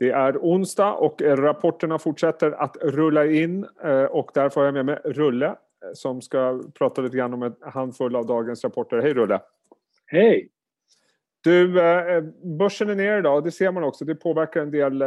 Det är onsdag och rapporterna fortsätter att rulla in eh, och därför har jag med mig Rulle eh, som ska prata lite grann om en handfull av dagens rapporter. Hej Rulle! Hej! Du, eh, börsen är ner idag det ser man också. Det påverkar en del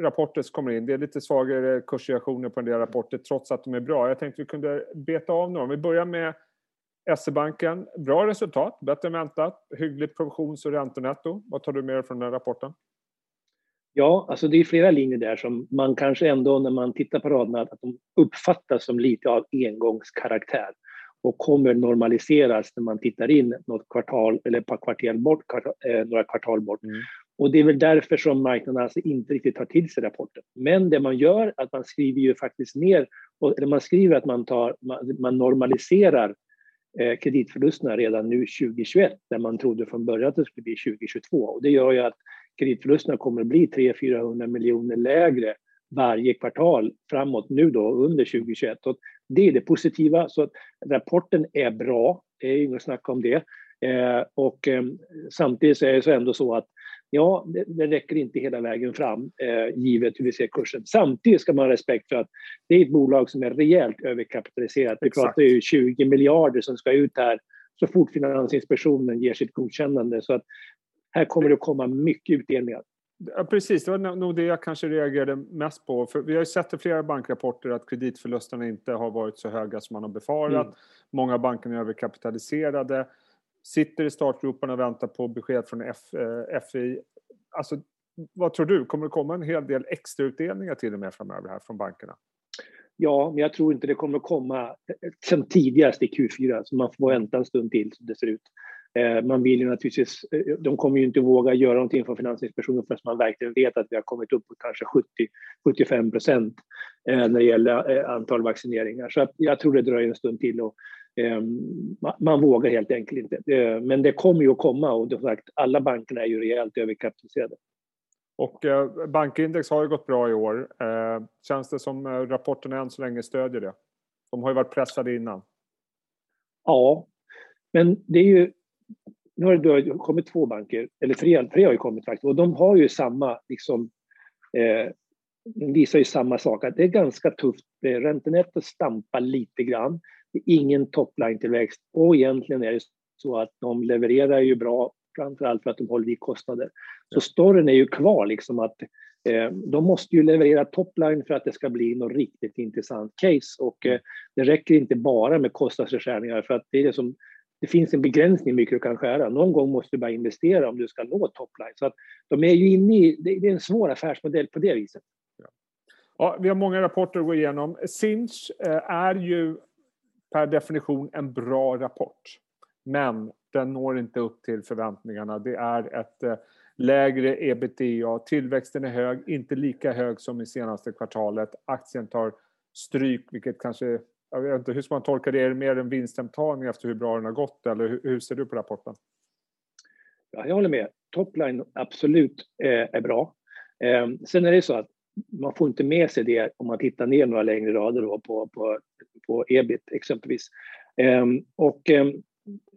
rapporter som kommer in. Det är lite svagare kursreaktioner på en del rapporter trots att de är bra. Jag tänkte vi kunde beta av några. Vi börjar med SE-banken. Bra resultat, bättre än väntat. Hyggligt provisions och räntenetto. Vad tar du med dig från den rapporten? Ja, alltså det är flera linjer där som man kanske ändå när man tittar på raderna att de uppfattas som lite av engångskaraktär och kommer normaliseras när man tittar in något kvartal eller ett par kvartal bort, eh, några kvartal bort. Mm. Och det är väl därför som marknaden alltså inte riktigt tar till sig rapporten. Men det man gör, att man skriver ju faktiskt ner, eller man skriver att man, tar, man, man normaliserar eh, kreditförlusterna redan nu 2021, där man trodde från början att det skulle bli 2022. Och det gör ju att kreditförlusterna kommer att bli 300-400 miljoner lägre varje kvartal framåt nu då under 2021. Och det är det positiva. Så att rapporten är bra, det är inget snack om det. Eh, och eh, samtidigt är det så ändå så att ja, det, det räcker inte hela vägen fram eh, givet hur vi ser kursen. Samtidigt ska man ha respekt för att det är ett bolag som är rejält överkapitaliserat. Vi pratar ju 20 miljarder som ska ut här så fort Finansinspektionen ger sitt godkännande. Så att här kommer det att komma mycket utdelningar. Ja, precis, det var nog det jag kanske reagerade mest på. För vi har ju sett i flera bankrapporter att kreditförlusterna inte har varit så höga som man har befarat. Mm. Många banker är överkapitaliserade. Sitter i startgroparna och väntar på besked från F, eh, FI. Alltså, vad tror du? Kommer det komma en hel del extrautdelningar till och med framöver här från bankerna? Ja, men jag tror inte det kommer komma som tidigast i Q4, så man får vänta en stund till som det ser ut. Eh, man vill ju naturligtvis, eh, de kommer ju inte våga göra någonting från Finansinspektionen förrän man verkligen vet att vi har kommit upp på kanske 70-75 procent eh, när det gäller antal vaccineringar. Så jag tror det dröjer en stund till och man vågar helt enkelt inte. Men det kommer ju att komma och som sagt, alla bankerna är ju rejält överkapitaliserade. Och bankindex har ju gått bra i år. Känns det som rapporten än så länge stödjer det? De har ju varit pressade innan. Ja, men det är ju nu har det kommit två banker, eller tre, tre har ju kommit faktiskt, och de har ju samma, liksom, eh, de visar ju samma sak, att det är ganska tufft. Räntenettot stampar lite grann. Det är ingen topline-tillväxt och egentligen är det så att de levererar ju bra, framförallt för att de håller i kostnader. Så storyn är ju kvar, liksom att eh, de måste ju leverera topline för att det ska bli något riktigt intressant case och eh, det räcker inte bara med kostnadsnedskärningar för att det är det som det finns en begränsning hur mycket du kan skära. Någon gång måste du bara investera om du ska nå topline. Så att de är ju inne i, det är en svår affärsmodell på det viset. Ja. ja vi har många rapporter att gå igenom. Sinch eh, är ju per definition en bra rapport. Men den når inte upp till förväntningarna. Det är ett eh, lägre ebitda. Tillväxten är hög, inte lika hög som i senaste kvartalet. Aktien tar stryk, vilket kanske jag vet inte, hur ska man tolka det? Är det mer en vinsthemtagning efter hur bra den har gått eller hur, hur ser du på rapporten? Ja, jag håller med. Topline absolut eh, är bra. Eh, sen är det så att man får inte med sig det om man tittar ner några längre rader då på, på, på ebit exempelvis. Eh, och ehm,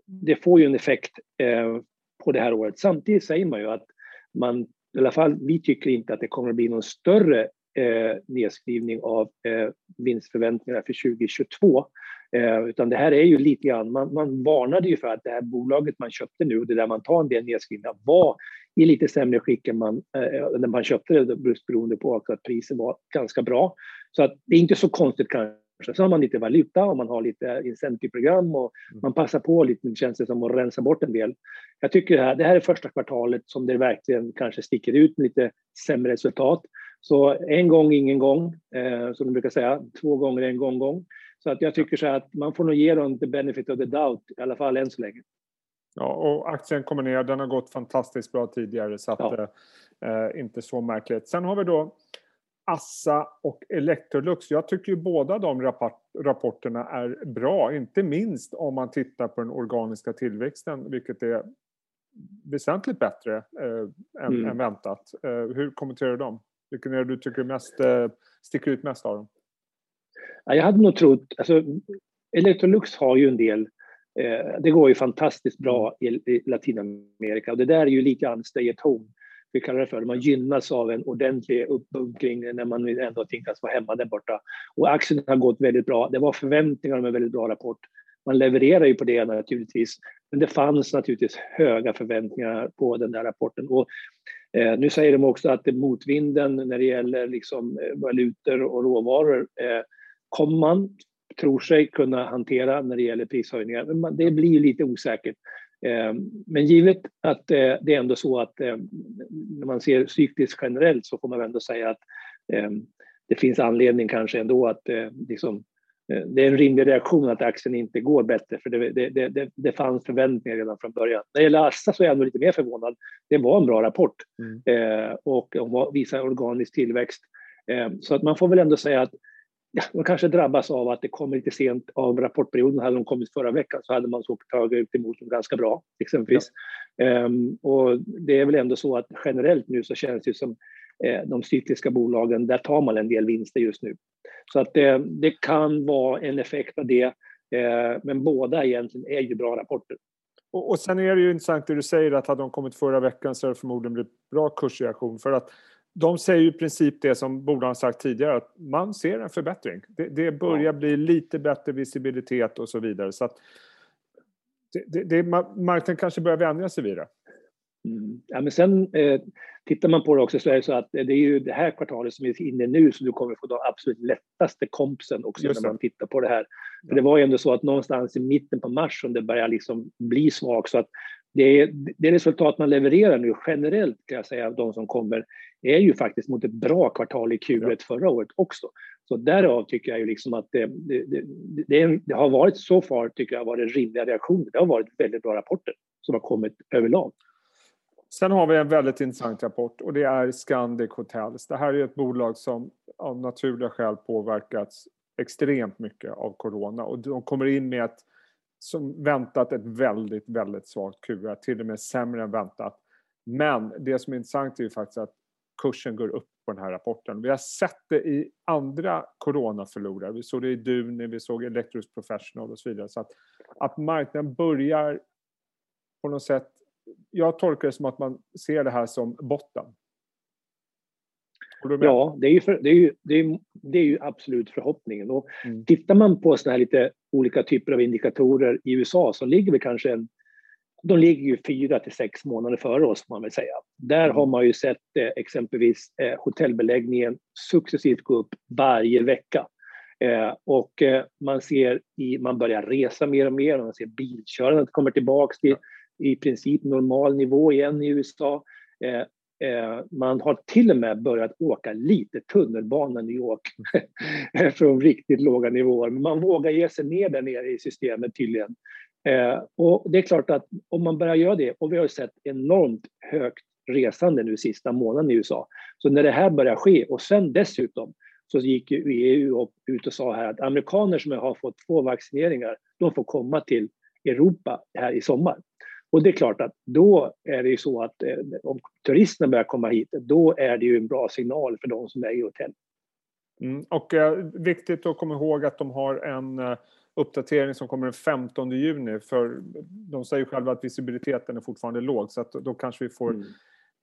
det får ju en effekt eh, på det här året. Samtidigt säger man ju att man, i alla fall vi tycker inte att det kommer att bli någon större eh, nedskrivning av eh, vinstförväntningarna för 2022. Eh, utan det här är ju lite grann, man, man varnade ju för att det här bolaget man köpte nu, det där man tar en del nedskrivningar, var i lite sämre skick än man, eh, när man köpte det, beroende på att priset var ganska bra. Så att det är inte så konstigt kanske. Så har man lite valuta och man har lite incentiveprogram och mm. man passar på lite, känns det som, att rensa bort en del. Jag tycker det här, det här är första kvartalet som det verkligen kanske sticker ut med lite sämre resultat. Så en gång, ingen gång, eh, som de brukar säga. Två gånger, en gång, gång. Så att jag tycker så att man får nog ge dem the benefit of the doubt, i alla fall än så länge. Ja, och aktien kommer ner. Den har gått fantastiskt bra tidigare, så att, ja. eh, inte så märkligt. Sen har vi då Assa och Electrolux. Jag tycker ju båda de rapport rapporterna är bra, inte minst om man tittar på den organiska tillväxten, vilket är väsentligt bättre eh, än, mm. än, väntat. Eh, hur kommenterar du dem? Vilken är det du tycker mest, eh, sticker ut mest av dem? Ja, jag hade nog trott, alltså Electrolux har ju en del, eh, det går ju fantastiskt bra i, i Latinamerika och det där är ju lite grann stay at home. vi kallar det för. Man gynnas av en ordentlig uppbunkring när man ändå tvingas vara hemma där borta. Och aktien har gått väldigt bra. Det var förväntningar om en väldigt bra rapport. Man levererar ju på det naturligtvis, men det fanns naturligtvis höga förväntningar på den där rapporten. Och, eh, nu säger de också att det motvinden när det gäller liksom, eh, valutor och råvaror eh, kommer man, tror sig, kunna hantera när det gäller prishöjningar. Men man, det blir lite osäkert. Eh, men givet att eh, det är ändå så att eh, när man ser cykliskt generellt så får man ändå säga att eh, det finns anledning kanske ändå att eh, liksom, det är en rimlig reaktion att aktien inte går bättre, för det, det, det, det fanns förväntningar redan från början. När det gäller Assa så är jag ändå lite mer förvånad. Det var en bra rapport mm. eh, och visar organisk tillväxt. Eh, så att man får väl ändå säga att ja, de kanske drabbas av att det kommer lite sent av rapportperioden. Hade de kommit förra veckan så hade man så tagit emot dem ganska bra, exempelvis. Ja. Um, och det är väl ändå så att generellt nu så känns det som eh, de cykliska bolagen, där tar man en del vinster just nu. Så att eh, det kan vara en effekt av det. Eh, men båda egentligen är ju bra rapporter. Och, och sen är det ju intressant det du säger att hade de kommit förra veckan så hade det förmodligen blivit bra kursreaktion. För att de säger ju i princip det som bolagen sagt tidigare, att man ser en förbättring. Det, det börjar ja. bli lite bättre visibilitet och så vidare. Så att det, det, det, marknaden kanske börjar vänja sig vid det. Mm. Ja, men sen eh, tittar man på det också så är det så att det är ju det här kvartalet som är inne nu som du kommer få de absolut lättaste kompsen också när man tittar på det här. För det var ju ändå så att någonstans i mitten på mars som det börjar liksom bli svagt så att det, det resultat man levererar nu generellt kan jag säga av de som kommer är ju faktiskt mot ett bra kvartal i Q1 ja. förra året också. Så därav tycker jag ju liksom att det, det, det, det, har varit så far tycker jag varit rimliga reaktioner. Det har varit väldigt bra rapporter som har kommit överlag. Sen har vi en väldigt intressant rapport och det är Scandic Hotels. Det här är ett bolag som av naturliga skäl påverkats extremt mycket av corona och de kommer in med ett som väntat ett väldigt, väldigt svagt Q1, till och med sämre än väntat. Men det som är intressant är ju faktiskt att kursen går upp på den här rapporten. Vi har sett det i andra coronaförlorare. Vi såg det i Duni, vi såg Electrus Professional och så vidare. Så att, att marknaden börjar på något sätt... Jag tolkar det som att man ser det här som botten. Ja, det är, ju för, det, är ju, det, är, det är ju absolut förhoppningen. Och mm. Tittar man på såna här lite olika typer av indikatorer i USA så ligger vi kanske en de ligger ju fyra till sex månader före oss, får man väl säga. Där mm. har man ju sett eh, exempelvis eh, hotellbeläggningen successivt gå upp varje vecka. Eh, och eh, man ser i, man börjar resa mer och mer, man ser bilkörandet kommer tillbaks till i princip normal nivå igen i USA. Eh, eh, man har till och med börjat åka lite tunnelbana i New York från riktigt låga nivåer. Men man vågar ge sig ner där nere i systemet tydligen. Eh, och det är klart att om man börjar göra det, och vi har sett enormt högt resande nu sista månaden i USA. Så när det här börjar ske och sen dessutom så gick ju EU ut och sa här att amerikaner som har fått två vaccineringar, de får komma till Europa här i sommar. Och det är klart att då är det ju så att eh, om turisterna börjar komma hit, då är det ju en bra signal för de som är i hotell. Mm, och eh, viktigt att komma ihåg att de har en eh, uppdatering som kommer den 15 juni. För de säger själva att visibiliteten är fortfarande låg så att då kanske vi får mm.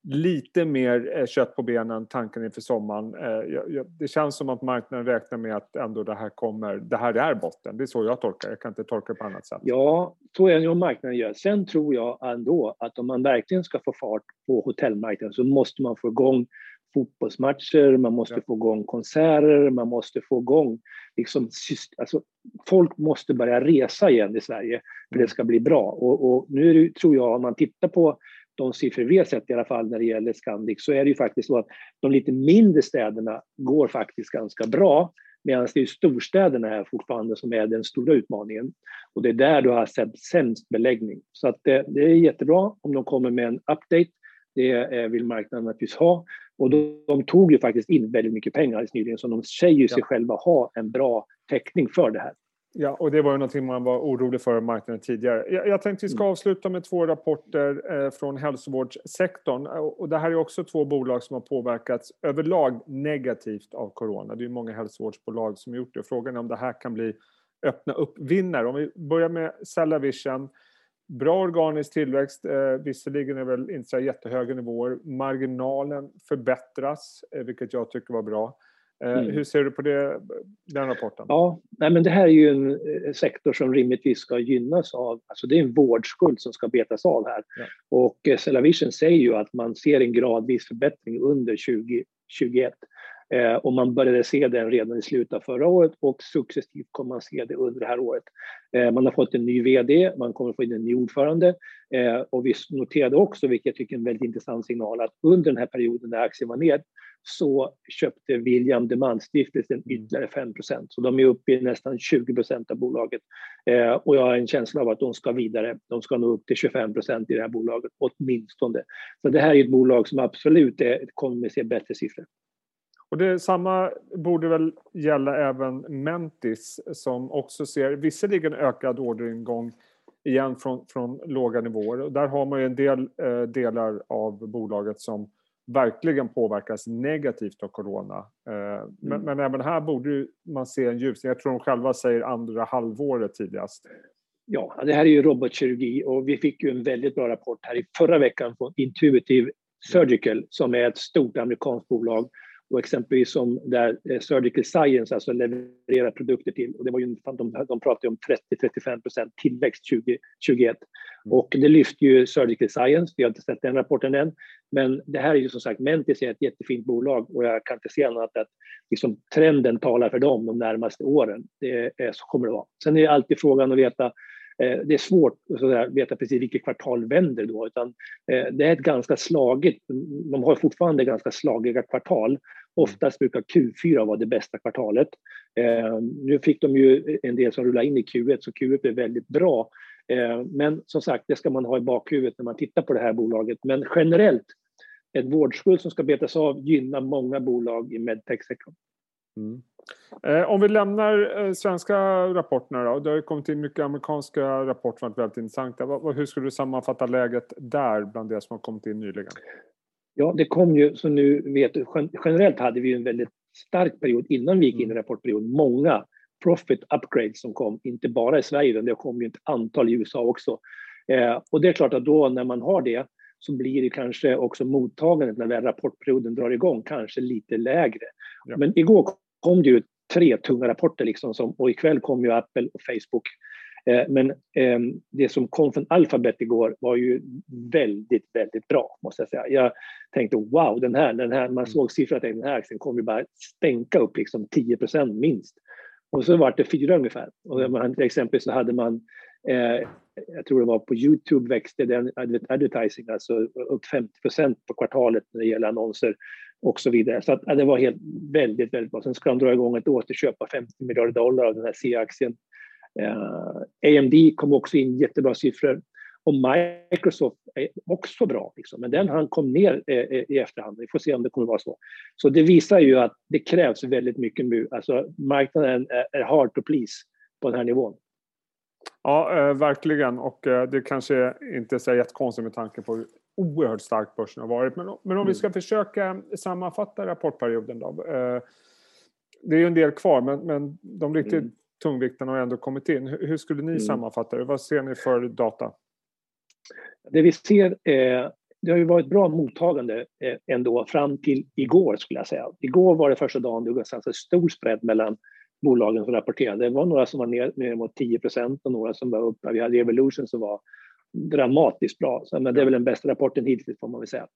Lite mer eh, kött på benen tanken inför sommaren. Eh, det känns som att marknaden räknar med att ändå det här kommer, det här är botten. Det är så jag tolkar Jag kan inte tolka det på annat sätt. Ja, så är det nog marknaden gör. Sen tror jag ändå att om man verkligen ska få fart på hotellmarknaden så måste man få igång fotbollsmatcher, man måste ja. få igång konserter, man måste få igång... Liksom, alltså, folk måste börja resa igen i Sverige för det mm. ska bli bra. Och, och nu det, tror jag, om man tittar på de siffror vi har sett i alla fall när det gäller Scandic så är det ju faktiskt så att de lite mindre städerna går faktiskt ganska bra medan det är storstäderna här fortfarande som är den stora utmaningen. Och det är där du har sett sämst beläggning. Så att det, det är jättebra om de kommer med en update. Det vill marknaden naturligtvis ha. Och de, de, tog ju faktiskt in väldigt mycket pengar alldeles nyligen, så de säger ju sig ja. själva ha en bra täckning för det här. Ja, och det var ju någonting man var orolig för marknaden tidigare. Jag, jag tänkte vi ska mm. avsluta med två rapporter eh, från hälsovårdssektorn. Och det här är också två bolag som har påverkats överlag negativt av corona. Det är många hälsovårdsbolag som har gjort det. Frågan är om det här kan bli öppna upp vinnare. Om vi börjar med Cellavision Bra organisk tillväxt, eh, visserligen är väl inte så jättehöga nivåer. Marginalen förbättras, eh, vilket jag tycker var bra. Eh, mm. Hur ser du på det, den rapporten? Ja, nej, men det här är ju en eh, sektor som rimligtvis ska gynnas av, alltså det är en vårdskuld som ska betas av här. Ja. Och eh, Cellavision säger ju att man ser en gradvis förbättring under 2021. Eh, och man började se den redan i slutet av förra året och successivt kommer man se det under det här året. Eh, man har fått en ny VD, man kommer få in en ny ordförande eh, och vi noterade också, vilket jag tycker är en väldigt intressant signal, att under den här perioden när aktien var ner så köpte William Demant-stiftelsen mm. ytterligare 5 Så de är uppe i nästan 20% av bolaget. Eh, och jag har en känsla av att de ska vidare. De ska nå upp till 25% i det här bolaget, åtminstone. Så det här är ett bolag som absolut är, kommer att se bättre siffror. Och det samma borde väl gälla även Mentis som också ser visserligen ökad orderingång igen från, från låga nivåer. Och där har man ju en del eh, delar av bolaget som verkligen påverkas negativt av corona. Eh, mm. men, men, även här borde man se en ljusning. Jag tror de själva säger andra halvåret tidigast. Ja, det här är ju robotkirurgi och vi fick ju en väldigt bra rapport här i förra veckan från Intuitive Surgical som är ett stort amerikanskt bolag och exempelvis som där eh, Surgical Science alltså levererar produkter till. Och det var ju, de, de pratade om 30-35 procent tillväxt 2021. Mm. Och det lyfter ju Surgical Science, vi har inte sett den rapporten än. Men det här är ju som sagt, Mentis är ett jättefint bolag och jag kan inte se annat att liksom, trenden talar för dem de närmaste åren. Det är, så kommer det vara. Sen är det alltid frågan att veta Eh, det är svårt att veta precis vilket kvartal vänder då, utan eh, det är ett ganska slagigt, de har fortfarande ganska slagiga kvartal. Mm. Oftast brukar Q4 vara det bästa kvartalet. Eh, nu fick de ju en del som rullade in i Q1, så Q1 blev väldigt bra. Eh, men som sagt, det ska man ha i bakhuvudet när man tittar på det här bolaget. Men generellt, ett vårdskuld som ska betas av gynnar många bolag i medtech-sektorn. Mm. Eh, om vi lämnar eh, svenska rapporterna då. Det har ju kommit in mycket amerikanska rapporter som varit väldigt intressanta. Hur skulle du sammanfatta läget där bland det som har kommit in nyligen? Ja, det kom ju, som nu vet generellt hade vi en väldigt stark period innan vi gick in i mm. rapportperioden. Många profit upgrades som kom, inte bara i Sverige, utan det kom ju ett antal i USA också. Eh, och det är klart att då när man har det så blir det kanske också mottagandet när väl rapportperioden drar igång kanske lite lägre. Ja. Men igår kom det ju tre tunga rapporter liksom som, och ikväll kom ju Apple och Facebook. Eh, men eh, det som kom från Alphabet igår var ju väldigt, väldigt bra måste jag säga. Jag tänkte wow, den här, den här, man mm. såg siffran att den här aktien kommer bara stänka upp liksom 10% minst. Och så var det fyra ungefär. Och man, till exempel så hade man, eh, jag tror det var på Youtube växte den advertising alltså upp 50% på kvartalet när det gäller annonser och så vidare. Så att, ja, det var helt, väldigt, väldigt bra. Sen ska de dra igång ett återköp av 50 miljarder dollar av den här C-aktien. Eh, AMD kom också in jättebra siffror. Och Microsoft är också bra, liksom. men den han kom ner eh, eh, i efterhand. Vi får se om det kommer vara så. Så det visar ju att det krävs väldigt mycket nu. Alltså, marknaden är, är hard to please på den här nivån. Ja, eh, verkligen. Och eh, det kanske inte är så jättekonstigt med tanke på oerhört stark börsen har varit. Men, men om mm. vi ska försöka sammanfatta rapportperioden då. Eh, det är ju en del kvar, men, men de riktigt mm. Tungviktarna har ändå kommit in. Hur, skulle ni mm. sammanfatta det? Vad ser ni för data? Det vi ser är det har ju varit bra mottagande eh, ändå fram till igår skulle jag säga. Igår var det första dagen det var ganska stor spread mellan bolagen som rapporterade. Det var några som var ner, ner mot 10% och några som var uppe. Vi hade Evolution som var dramatiskt bra. Så, men det är väl den bästa rapporten hittills får man väl säga.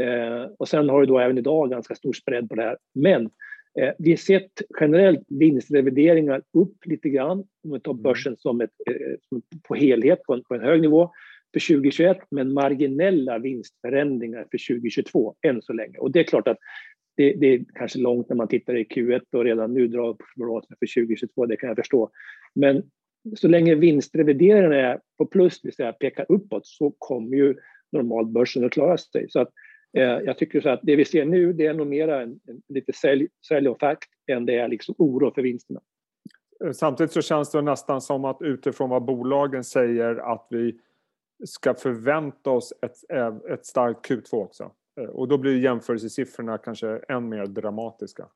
Eh, och sen har du då även idag ganska stor spread på det här. Men eh, vi har sett generellt vinstrevideringar upp lite grann om vi tar mm. börsen som ett, eh, på helhet på en, på en hög nivå för 2021 men marginella vinstförändringar för 2022 än så länge. Och det är klart att det, det, är kanske långt när man tittar i Q1 och redan nu drar upp prognoserna för 2022, det kan jag förstå. Men så länge vinstrevideringen är på plus, det vill säga pekar uppåt, så kommer ju normalt börsen att klara sig. Så att, jag tycker så att det vi ser nu, det är nog mer en, en lite sälj, säljoffert än det är liksom oro för vinsterna. Samtidigt så känns det nästan som att utifrån vad bolagen säger att vi ska förvänta oss ett, ett starkt Q2 också. Eh, och då blir jämförelsesiffrorna kanske än mer dramatiska.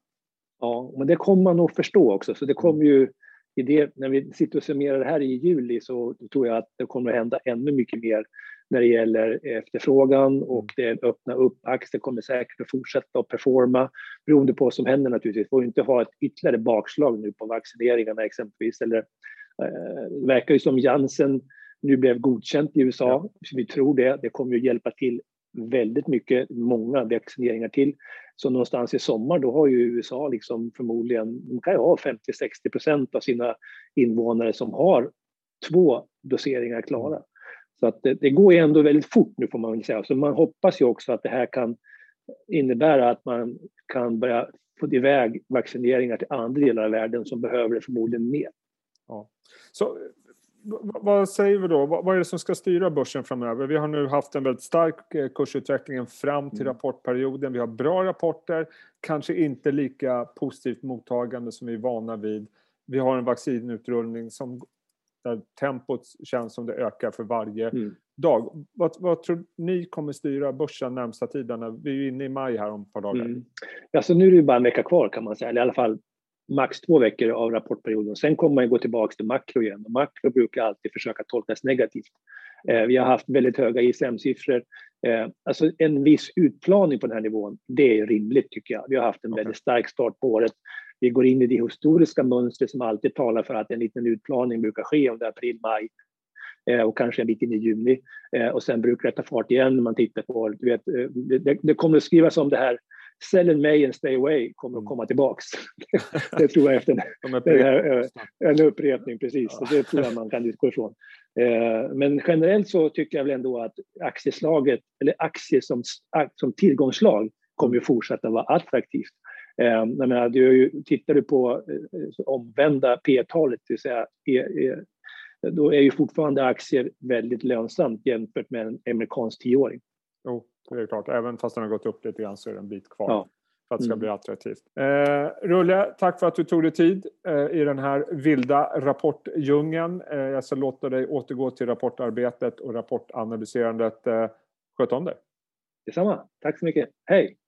Ja, men det kommer man nog förstå också. Så det kommer ju i det, när vi sitter och summerar det här i juli så tror jag att det kommer att hända ännu mycket mer när det gäller efterfrågan och mm. det öppnar upp. Aktier kommer säkert att fortsätta att performa beroende på vad som händer naturligtvis. Vi får inte ha ett ytterligare bakslag nu på vaccineringarna exempelvis. Eller, eh, det verkar ju som Janssen nu blev godkänt i USA. Ja. Vi tror det. Det kommer att hjälpa till väldigt mycket, många vaccineringar till. Så någonstans i sommar då har ju USA liksom förmodligen, de kan ju ha 50-60 procent av sina invånare som har två doseringar klara. Så att det, det, går ju ändå väldigt fort nu får man säga. Så man hoppas ju också att det här kan innebära att man kan börja få iväg vaccineringar till andra delar av världen som behöver det förmodligen mer. Ja. Så vad säger vi då? Vad är det som ska styra börsen framöver? Vi har nu haft en väldigt stark eh, kursutveckling fram till mm. rapportperioden. Vi har bra rapporter, kanske inte lika positivt mottagande som vi är vana vid. Vi har en vaccinutrullning som där tempot känns som det ökar för varje mm. dag. Vad, vad, tror ni kommer styra börsen närmsta tiden? Vi är ju inne i maj här om ett par dagar. Mm. Alltså nu är det bara en vecka kvar kan man säga, eller i alla fall max två veckor av rapportperioden. Sen kommer man gå tillbaka till makro igen och makro brukar alltid försöka tolkas negativt. Eh, vi har haft väldigt höga ISM-siffror. Eh, alltså en viss utplaning på den här nivån, det är rimligt tycker jag. Vi har haft en okay. väldigt stark start på året. Vi går in i det historiska mönstret som alltid talar för att en liten utplaning brukar ske under april, maj eh, och kanske en bit in i juni. Eh, och sen brukar det ta fart igen när man tittar på du vet, eh, det, det kommer att skrivas om det här Sell in May and Stay Away kommer att mm. komma tillbaks. det tror jag efter De här, en upprepning, precis. Ja. Det tror jag man kan utgå ifrån. Men generellt så tycker jag väl ändå att aktieslaget, eller aktier som, som tillgångsslag, kommer att fortsätta vara attraktivt. Jag menar, du, tittar du på omvända P-talet, det vill säga då är ju fortfarande aktier väldigt lönsamt jämfört med en amerikansk tioåring. Jo, det är klart. Även fast den har gått upp lite grann så är det en bit kvar. Ja. För att det ska mm. bli attraktivt. Eh, Rulle, tack för att du tog dig tid eh, i den här vilda rapportdjungeln. Eh, jag ska låta dig återgå till rapportarbetet och rapportanalyserandet. Eh, sköt om dig. Detsamma. Tack så mycket. Hej!